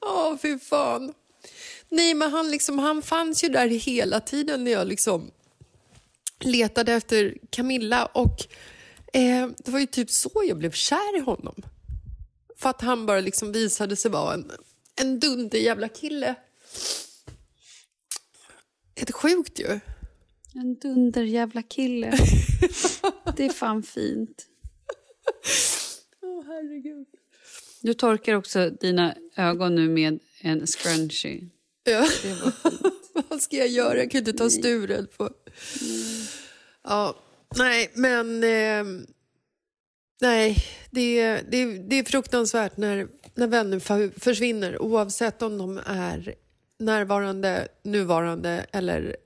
Åh, oh, fy fan. Nej, men han, liksom, han fanns ju där hela tiden när jag liksom letade efter Camilla. Och eh, Det var ju typ så jag blev kär i honom. För att han bara liksom visade sig vara en, en dunder jävla kille. Helt sjukt ju. En dunder jävla kille. Det är fan fint. Åh, oh, herregud. Du torkar också dina ögon nu med en scrunchie. Ja. Vad ska jag göra? Jag kan inte ta Sturel på... Mm. Ja, nej, men... Eh, nej, det, det, det är fruktansvärt när, när vänner försvinner oavsett om de är närvarande, nuvarande eller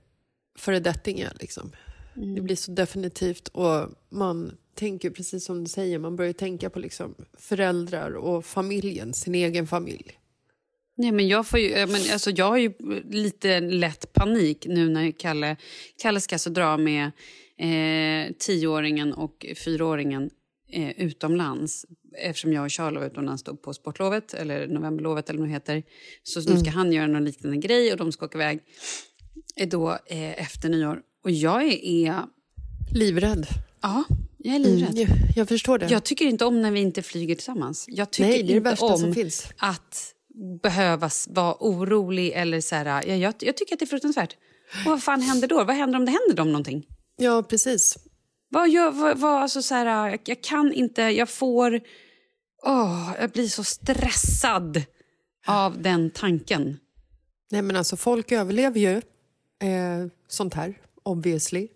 föredettingar. Liksom. Mm. Det blir så definitivt och man tänker precis som du säger, man börjar tänka på liksom föräldrar och familjen, sin egen familj. Nej, men jag, får ju, men alltså jag har ju lite lätt panik nu när Kalle, Kalle ska alltså dra med eh, tioåringen och fyraåringen eh, utomlands eftersom jag och Charlie var utomlands på sportlovet, eller novemberlovet eller vad det heter. Så nu ska mm. han göra någon liknande grej och de ska åka iväg då, eh, efter nyår. Och jag är, är... Livrädd. Ja, jag är livrädd. Mm, jag, jag, förstår det. Jag tycker inte om när vi inte flyger tillsammans. Jag tycker Nej, det är det inte om att behöva vara orolig eller så här, ja, jag, jag, tycker att det är fruktansvärt. Och vad fan händer då? Vad händer om det händer dem någonting? Ja, precis. Vad gör, vad, vad, alltså så här, jag, jag, kan inte, jag får... Åh, jag blir så stressad av den tanken. Nej, men alltså folk överlever ju eh, sånt här, obviously.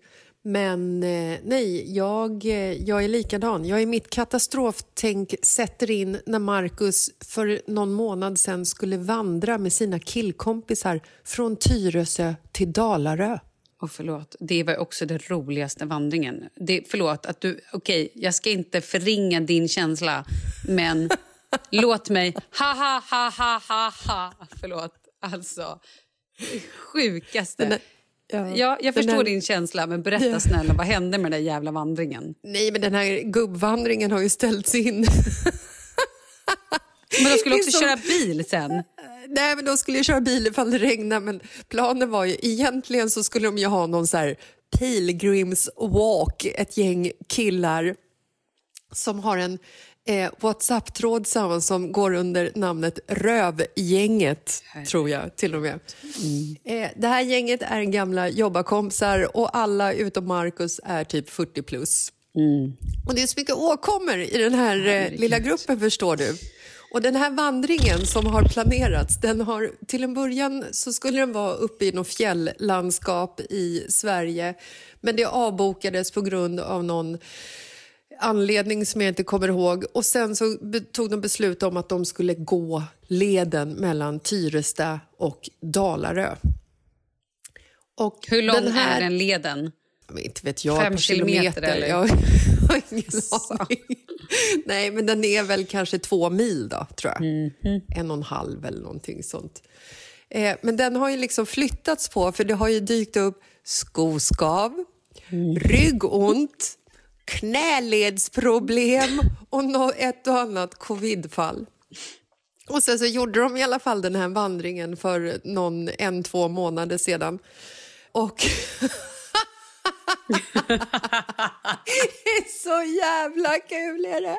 Men eh, nej, jag, eh, jag är likadan. Jag är mitt katastroftänk sätter in när Marcus för någon månad sen skulle vandra med sina killkompisar från Tyresö till Dalarö. Och förlåt, det var också den roligaste vandringen. Det, förlåt, att du... Okej, okay, jag ska inte förringa din känsla, men låt mig... Ha, ha, ha, ha, ha, ha. Förlåt. Alltså, sjukaste. Den Ja, ja, jag förstår här... din känsla, men berätta ja. snälla, vad hände med den där jävla vandringen? Nej, men den här gubbvandringen har ju ställts in. men de skulle också som... köra bil sen? Nej, men de skulle köra bil ifall det regnade, men planen var ju egentligen så skulle de ju ha någon så här pilgrims walk, ett gäng killar som har en eh, Whatsapp-tråd som går under namnet Rövgänget, tror jag till och med. Mm. Eh, det här gänget är gamla jobbarkompisar och alla utom Marcus är typ 40 plus. Mm. Och det är så mycket åkommor i den här eh, lilla gruppen förstår du. Och den här vandringen som har planerats, den har till en början så skulle den vara uppe i något fjälllandskap i Sverige. Men det avbokades på grund av någon anledning som jag inte kommer ihåg. Och Sen så tog de beslut om att de skulle gå leden mellan Tyresta och Dalarö. Och Hur lång här... är den leden? Inte vet jag. Fem kilometer, kilometer eller? Jag har ingen aning. Nej, men den är väl kanske två mil då, tror jag. Mm -hmm. En och en halv eller någonting sånt. Eh, men den har ju liksom flyttats på, för det har ju dykt upp skoskav, mm. ryggont, knäledsproblem och ett och annat covidfall. Och sen så gjorde de i alla fall den här vandringen för någon, en, två månader sedan. Och... det är så jävla kul är det!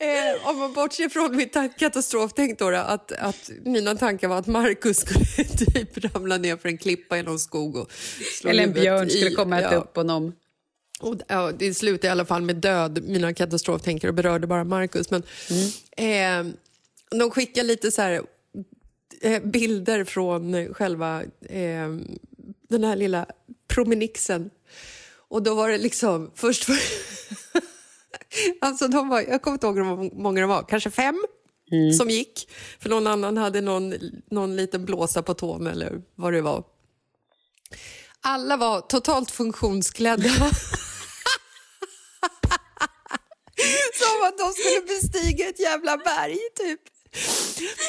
Eh, om man bortser från mitt katastroftänk då, att, att mina tankar var att Markus skulle typ ramla ner för en klippa i någon skog och Eller en björn skulle komma och äta ja. upp honom. Och, ja, det slutade i alla fall med död, mina katastroftänkare, berörde bara Markus. Men mm. eh, de skickar lite så här, eh, bilder från själva eh, den här lilla promenixen. Och då var det liksom först... För, alltså de var, jag kommer inte ihåg hur många de var, kanske fem? som gick. För någon annan hade någon, någon liten blåsa på tån eller vad det var. Alla var totalt funktionsklädda. Som att de skulle bestiga ett jävla berg, typ.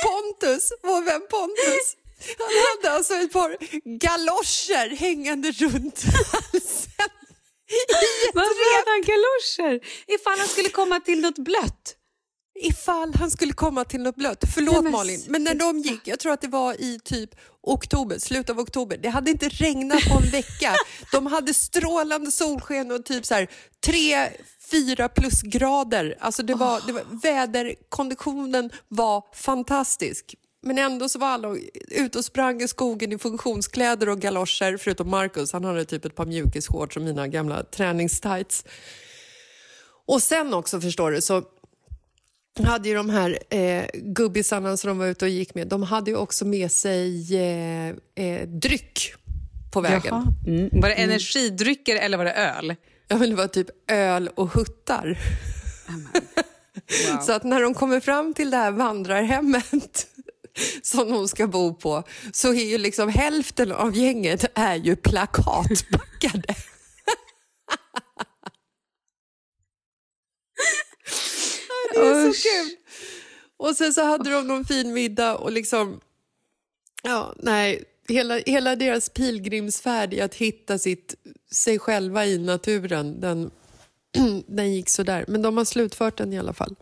Pontus, vår vän Pontus, han hade alltså ett par galoscher hängande runt halsen. Varför hade han galoscher? Ifall han skulle komma till något blött. Ifall han skulle komma till något blött. Förlåt Nej, men Malin, men när de gick, jag tror att det var i typ oktober, slutet av oktober. Det hade inte regnat på en vecka. De hade strålande solsken och typ så här tre, fyra plusgrader. Alltså det var, det var, väderkonditionen var fantastisk. Men ändå så var alla ute och sprang i skogen i funktionskläder och galoscher, förutom Marcus. Han hade typ ett par mjukisshorts och mina gamla träningstights. Och sen också, förstår du, så hade ju de här eh, gubbisarna som de var ute och gick med, de hade ju också med sig eh, eh, dryck på vägen. Mm. Var det energidrycker eller var det öl? Ja, men det var typ öl och huttar. Så att när de kommer fram till det här vandrarhemmet som de ska bo på så är ju liksom hälften av gänget är ju plakatpackade. Det är så kul. Och sen så hade de någon fin middag och liksom... Ja, nej. Hela, hela deras pilgrimsfärd i att hitta sitt, sig själva i naturen, den, den gick så där. Men de har slutfört den i alla fall.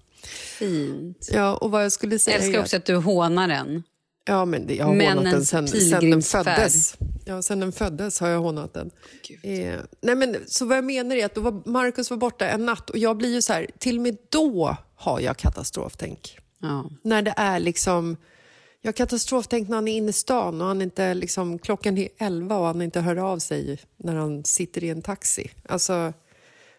Fint. Ja, och vad jag skulle säga Jag älskar också att du hånar den. Ja, men det, jag har hånat den sen, sen den pilgrimsfärd. föddes. Ja, sen den föddes har jag hånat den. Eh, nej, men, så vad jag menar är att då var, Marcus var borta en natt och jag blir ju så här, till och med då har jag katastroftänk. Ja. När det är liksom, jag har katastroftänk när han är inne i stan och han inte, liksom, klockan är elva och han inte hör av sig när han sitter i en taxi. Alltså,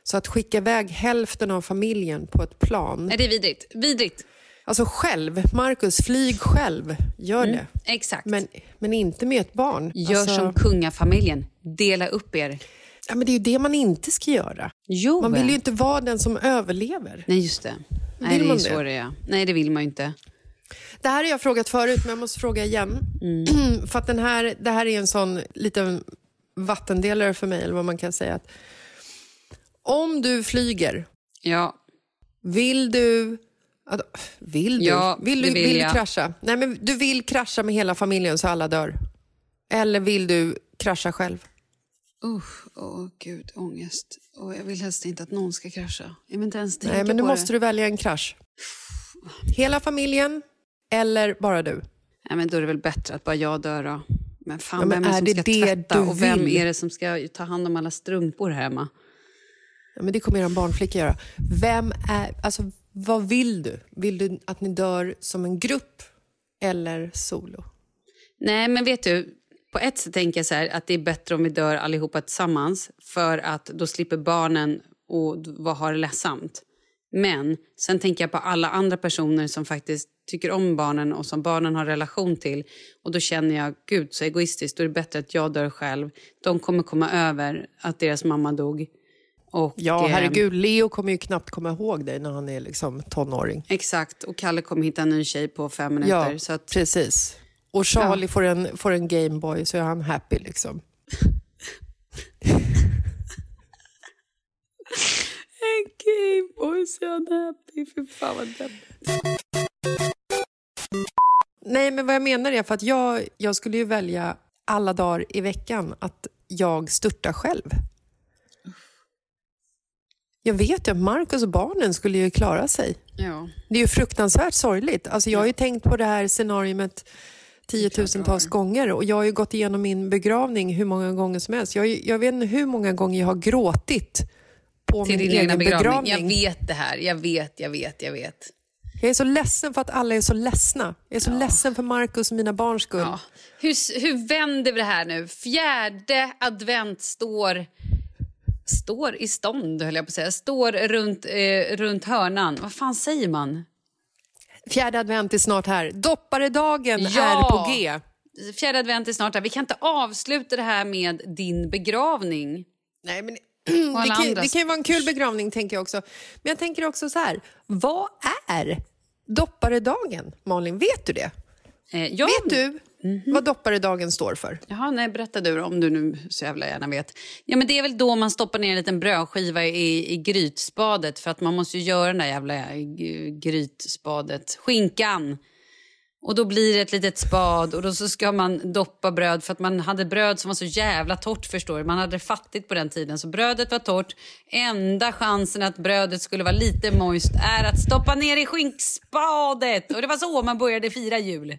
så att skicka iväg hälften av familjen på ett plan. Nej, det är vidrigt. Vidrigt. Alltså själv, Marcus, flyg själv, gör det. Exakt. Men, men inte med ett barn. Gör alltså, som kungafamiljen. Dela upp er. ja, men det är ju det man inte ska göra. Jo, Man vill ju inte vara den som överlever. Nej, just det. Nej, Vill det är man ju så det? det är. Nej, det vill man ju inte. Det här har jag frågat förut, men jag måste fråga igen. Mm. för att den här, det här är en sån liten vattendelare för mig, eller vad man kan säga. Att om du flyger, Ja, vill du... Vill du? Ja, vill du, vill vill du krascha? Nej, men du vill krascha med hela familjen så alla dör? Eller vill du krascha själv? Usch, åh gud, ångest. Och jag vill helst inte att någon ska krascha. Jag vill inte ens tänka Nej, men nu måste det. du välja en krasch. Hela familjen eller bara du? Nej, men då är det väl bättre att bara jag dör då. Men fan, Ja, men vem är det som ska det tvätta och vem är det som ska ta hand om alla strumpor här hemma? Ja, men det kommer er barnflicka göra. Vem är, alltså, vad vill du? Vill du att ni dör som en grupp eller solo? Nej, men vet du, på ett sätt tänker jag så här, att det är bättre om vi dör allihopa tillsammans för att då slipper barnen och vad har det ledsamt. Men sen tänker jag på alla andra personer som faktiskt tycker om barnen och som barnen har relation till. Och då känner jag, gud så egoistiskt, då är det bättre att jag dör själv. De kommer komma över att deras mamma dog. Och, Ja, eh, herregud. Leo kommer ju knappt komma ihåg dig när han är liksom tonåring. Exakt, och Kalle kommer hitta en ny tjej på fem minuter. Ja, så att, precis. Och Charlie får, en, får en Gameboy så är han happy liksom. En Gameboy så happy, fy fan vad deppigt. Nej, men vad jag menar är för att jag, jag skulle ju välja alla dagar i veckan att jag störtar själv. Jag vet ju att Marcus och barnen skulle ju klara sig. Ja. Det är ju fruktansvärt sorgligt. Alltså jag har ju tänkt på det här scenariumet tiotusentals gånger och jag har ju gått igenom min begravning hur många gånger som helst. Jag, jag vet inte hur många gånger jag har gråtit på Till min din egen begravning. begravning. Jag vet det här. Jag vet, jag vet, jag vet. Jag är så ledsen för att alla är så ledsna. Jag är så ledsen för Marcus och mina barns skull. Ja. Hur, hur vänder vi det här nu? Fjärde advent står... Står i stånd, höll jag på att säga. Står runt, eh, runt hörnan. Vad fan säger man? Fjärde advent är snart här. Dopparedagen Ja! är på G. Fjärde advent är snart här. Vi kan inte avsluta det här med din begravning. Nej, men det, kan, det kan ju vara en kul begravning, tänker jag också. Men jag tänker också så här, vad är Dopparedagen, Malin, vet du det? Eh, ja, Vet du vad dopparedagen står för? Jaha, nej, berätta du om du nu så jävla gärna vet. Ja, men det är väl då man stoppar ner en liten brödskiva i, i grytspadet för att man måste ju göra den där jävla eh, grytspadet, skinkan. Och då blir det ett litet spad och då så ska man doppa bröd för att man hade bröd som var så jävla torrt förstår du. Man hade fattigt på den tiden så brödet var torrt. Enda chansen att brödet skulle vara lite moist är att stoppa ner i skinkspadet. Och det var så man började fira jul.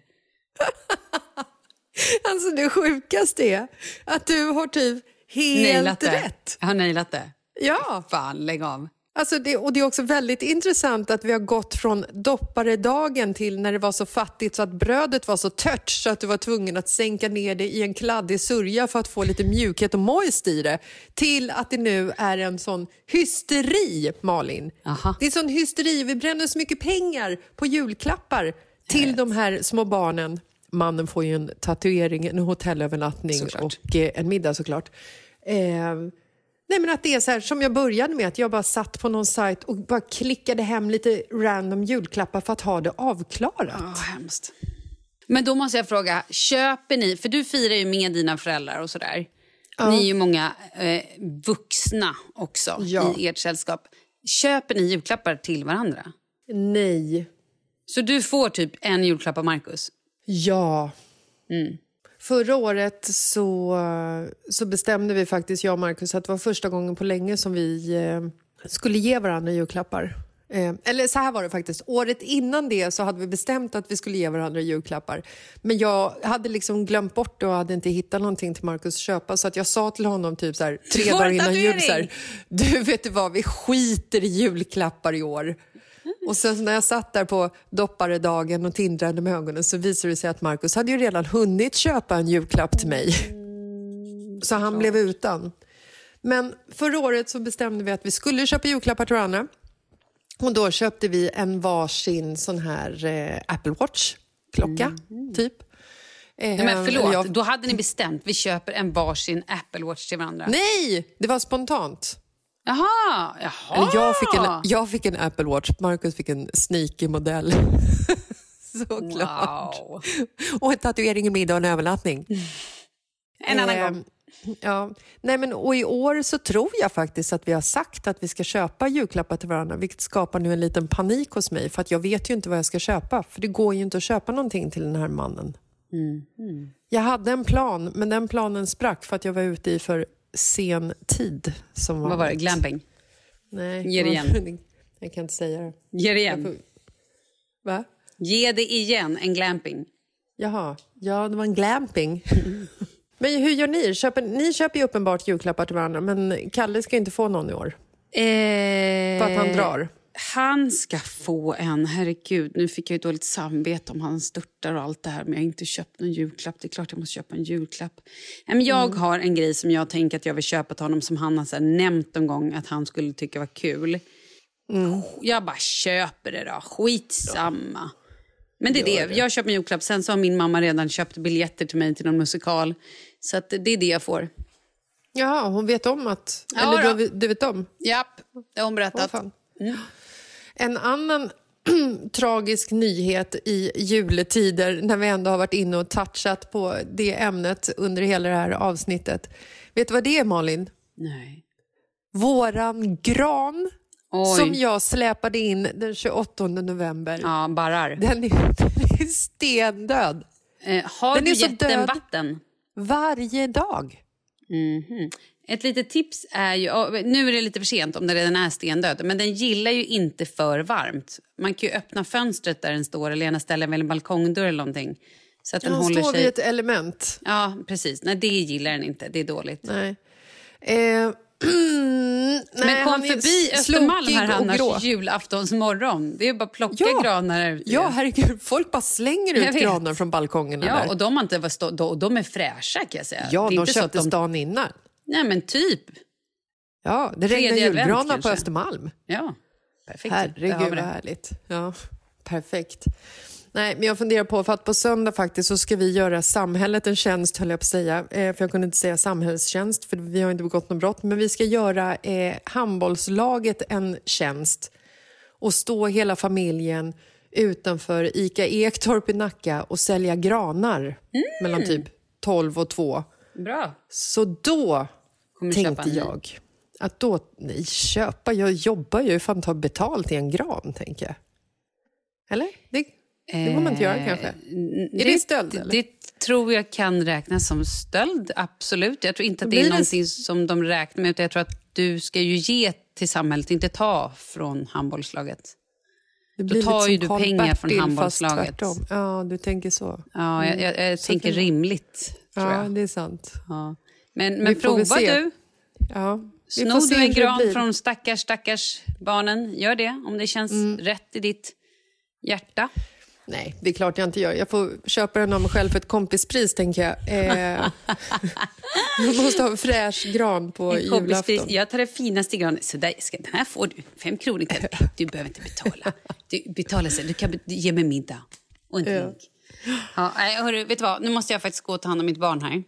Alltså det sjukaste är att du har typ helt Nailat rätt. Jag har nailat det. Ja. Fan, lägg av. Alltså det, och det är också väldigt intressant att vi har gått från dopparedagen till när det var så fattigt så att brödet var så tört så att du var tvungen att sänka ner det i en kladdig sörja för att få lite mjukhet och moist i det till att det nu är en sån hysteri, Malin. Aha. Det är sån hysteri. Vi bränner så mycket pengar på julklappar till de här små barnen. Mannen får ju en tatuering, en hotellövernattning Såklart. och eh, en middag såklart. Eh, Nej men att det är så här som jag började med, att jag bara satt på någon sajt och bara klickade hem lite random julklappar för att ha det avklarat. Åh, hemskt. Men då måste jag fråga, köper ni, för du firar ju med dina föräldrar och sådär. Ni är ju många eh, vuxna också Ja. i ert sällskap. Köper ni julklappar till varandra? Nej. Så du får typ en julklapp av Markus? Ja. Förra året så, så bestämde vi faktiskt, jag och Markus, att det var första gången på länge som vi eh, skulle ge varandra julklappar. Eh, eller så här var det faktiskt. Året innan det så hade vi bestämt att vi skulle ge varandra julklappar. Men jag hade liksom glömt bort det och hade inte hittat någonting till Markus att köpa. Så att jag sa till honom typ så här, tre dagar innan jul så här! Du vet du vad, vi skiter i julklappar i år. Och sen när jag satt där på dopparedagen och tindrade med ögonen så visade det sig att Markus hade ju redan hunnit köpa en julklapp till mig. Så han blev utan. Men förra året så bestämde vi att vi skulle köpa julklappar till varandra. Och då köpte vi en varsin sån här eh, Apple Watch-klocka, typ. Eh, Nej, men förlåt, eller jag- då hade ni bestämt vi köper en varsin Apple Watch till varandra. Nej, det var spontant. Jaha, jaha. Eller jag, fick en, jag fick en Apple Watch, Marcus fick en sneaky modell. Såklart. Wow. Och en tatuering, en middag och en övernattning. En annan Eh, gång. Ja. Nej, men, och I år så tror jag faktiskt att vi har sagt att vi ska köpa julklappar till varandra vilket skapar nu en liten panik hos mig för att jag vet ju inte vad jag ska köpa för det går ju inte att köpa någonting till den här mannen. Jag hade en plan men den planen sprack för att jag var ute i för sen tid. Som Vad var det? vanligt. Glamping? Nej, Ge det igen. Jag kan inte säga det. Ge det igen. får- Va? Ge det igen, en glamping. Jaha, ja det var en glamping. men hur gör ni? Köper, ni köper ju uppenbart julklappar till varandra men Kalle ska inte få någon i år. Eh, För att han drar. Han ska få en. Herregud, nu fick jag ju dåligt samvete om han störtar och allt det här. Men jag har inte köpt någon julklapp. Det är klart jag måste köpa en julklapp. Men jag har en grej som jag tänker att jag vill köpa till honom som han har så nämnt någon gång att han skulle tycka var kul. Jag bara köper det då. Skitsamma. Men det är det. Jag köper en julklapp. Sen så har min mamma redan köpt biljetter till mig till någon musikal. Så att det är det jag får. Jaha, hon vet om att... Ja, eller du, du vet om? Japp, det har hon berättat. fan. En annan tragisk nyhet i juletider när vi ändå har varit inne och touchat på det ämnet under hela det här avsnittet. Vet du vad det är, Malin? Nej. Våran gran Oj. som jag släpade in den 28 november. Ja, barrar. Den, är, den är stendöd. Eh, har Den du är så gett den vatten? Varje dag. Mhm. Ett litet tips är ju, nu är det lite för sent om den redan är stendöd, men den gillar ju inte för varmt. Man kan ju öppna fönstret där den står eller gärna ställa en balkongdörr eller någonting. Så att den Den håller står sig... vid ett element. Ja, precis. Nej, det gillar den inte. Det är dåligt. Nej. Eh, nej, men kom förbi Östermalm här annars julaftonsmorgon. Det är bara att plocka Ja. granar här ute. Ja, herregud. Folk bara slänger ut granar från balkongerna Ja, där. och de, har inte varit stå- de, de är fräscha kan jag säga. ja, det är de köptes de... dagen innan. Nej, men typ. Ja, det regnar julgranar på. Östermalm. Ja, perfekt. Herregud, vad härligt. Ja, perfekt. Nej, men jag funderar på, för att på söndag faktiskt så ska vi göra samhället en tjänst, höll jag på att säga. Eh, för jag kunde inte säga samhällstjänst, för vi har inte begått något brott. Men vi ska göra eh, handbollslaget en tjänst och stå hela familjen utanför Ica Ektorp i Nacka och sälja granar mellan typ 12 och 2. Bra. Så då Kommer tänkte jag att då, nej köpa, jag jobbar ju, fan ta betalt i en gran tänker jag. Eller? Det, det får man inte göra kanske. Är det stöld, eller? Eh, Det tror jag kan räknas som stöld, absolut. Jag tror inte att Då det är det- någonting som de räknar med. Utan jag tror att du ska ju ge till samhället, inte ta från handbollslaget. Det Då blir tar lite ju du pengar från Bertil, handbollslaget. fast tvärtom. Ja, du tänker så. Ja, jag, jag, jag Så tänker det- rimligt, Ja, det är sant. Ja. Men, men prova du. Ja, Snor du en gran från stackars, stackars barnen, gör det. Om det känns Mm. rätt i ditt hjärta. Nej, det är klart jag inte gör. Jag får köpa den av mig själv för ett kompispris, tänker jag. Eh, jag måste ha en fräsch gran på En kompispris. julafton. Jag tar det finaste granen. Så där, ska, den här får du. Fem kronor. Kan, du behöver inte betala. Du betalar sen. Du kan ge mig middag och en Ja. drink. Ja, nej, hörru, vet du vad? Nu måste jag faktiskt gå och ta hand om mitt barn här.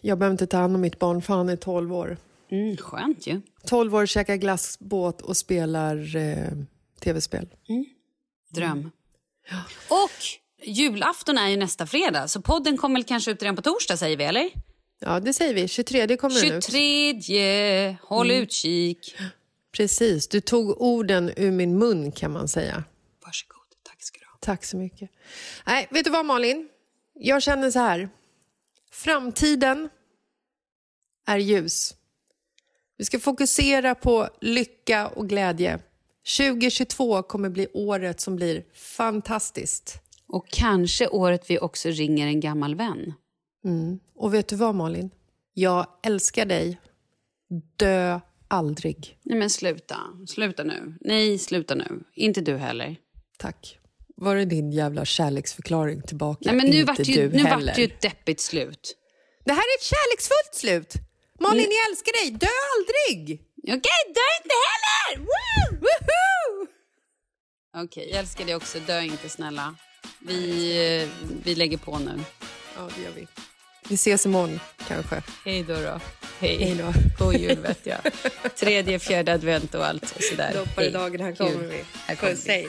Jag behöver inte ta hand om mitt barn, för han är 12 år. Mm, skönt ju. 12 år, käkar glassbåt och spelar eh, tv-spel. Dröm. Och julafton är ju nästa fredag, så podden kommer kanske ut redan på torsdag, säger vi, eller? Ja, det säger vi. 23 kommer den ut. 23, håll utkik. Precis, du tog orden ur min mun kan man säga. Varsågod, tack ska du ha. Tack så mycket. Nej, vet du vad Malin? Jag känner så här. Framtiden är ljus. Vi ska fokusera på lycka och glädje. 2022 kommer bli året som blir fantastiskt. Och kanske året vi också ringer en gammal vän. Och vet du vad Malin? Jag älskar dig. Dö aldrig. Nej men sluta, sluta nu. Nej, sluta nu. Inte du heller. Tack. Var det din jävla kärleksförklaring tillbaka? Nej men nu Inte vart ju, du nu heller. ju ett deppigt slut. Det här är ett kärleksfullt slut. Malin, jag älskar dig. Dö aldrig! Okej, dö inte heller! Woo! Woohoo! Okej, jag älskar dig också. Dö inte snälla. Vi, eh, vi lägger på nu. Ja, det gör vi. Vi ses imorgon, kanske. Hej då då. Hej. Hej då. God jul vet jag. Tredje, fjärde advent och allt och sådär. Doppar i dagen, här kommer vi. Här kommer Puss, vi. hej.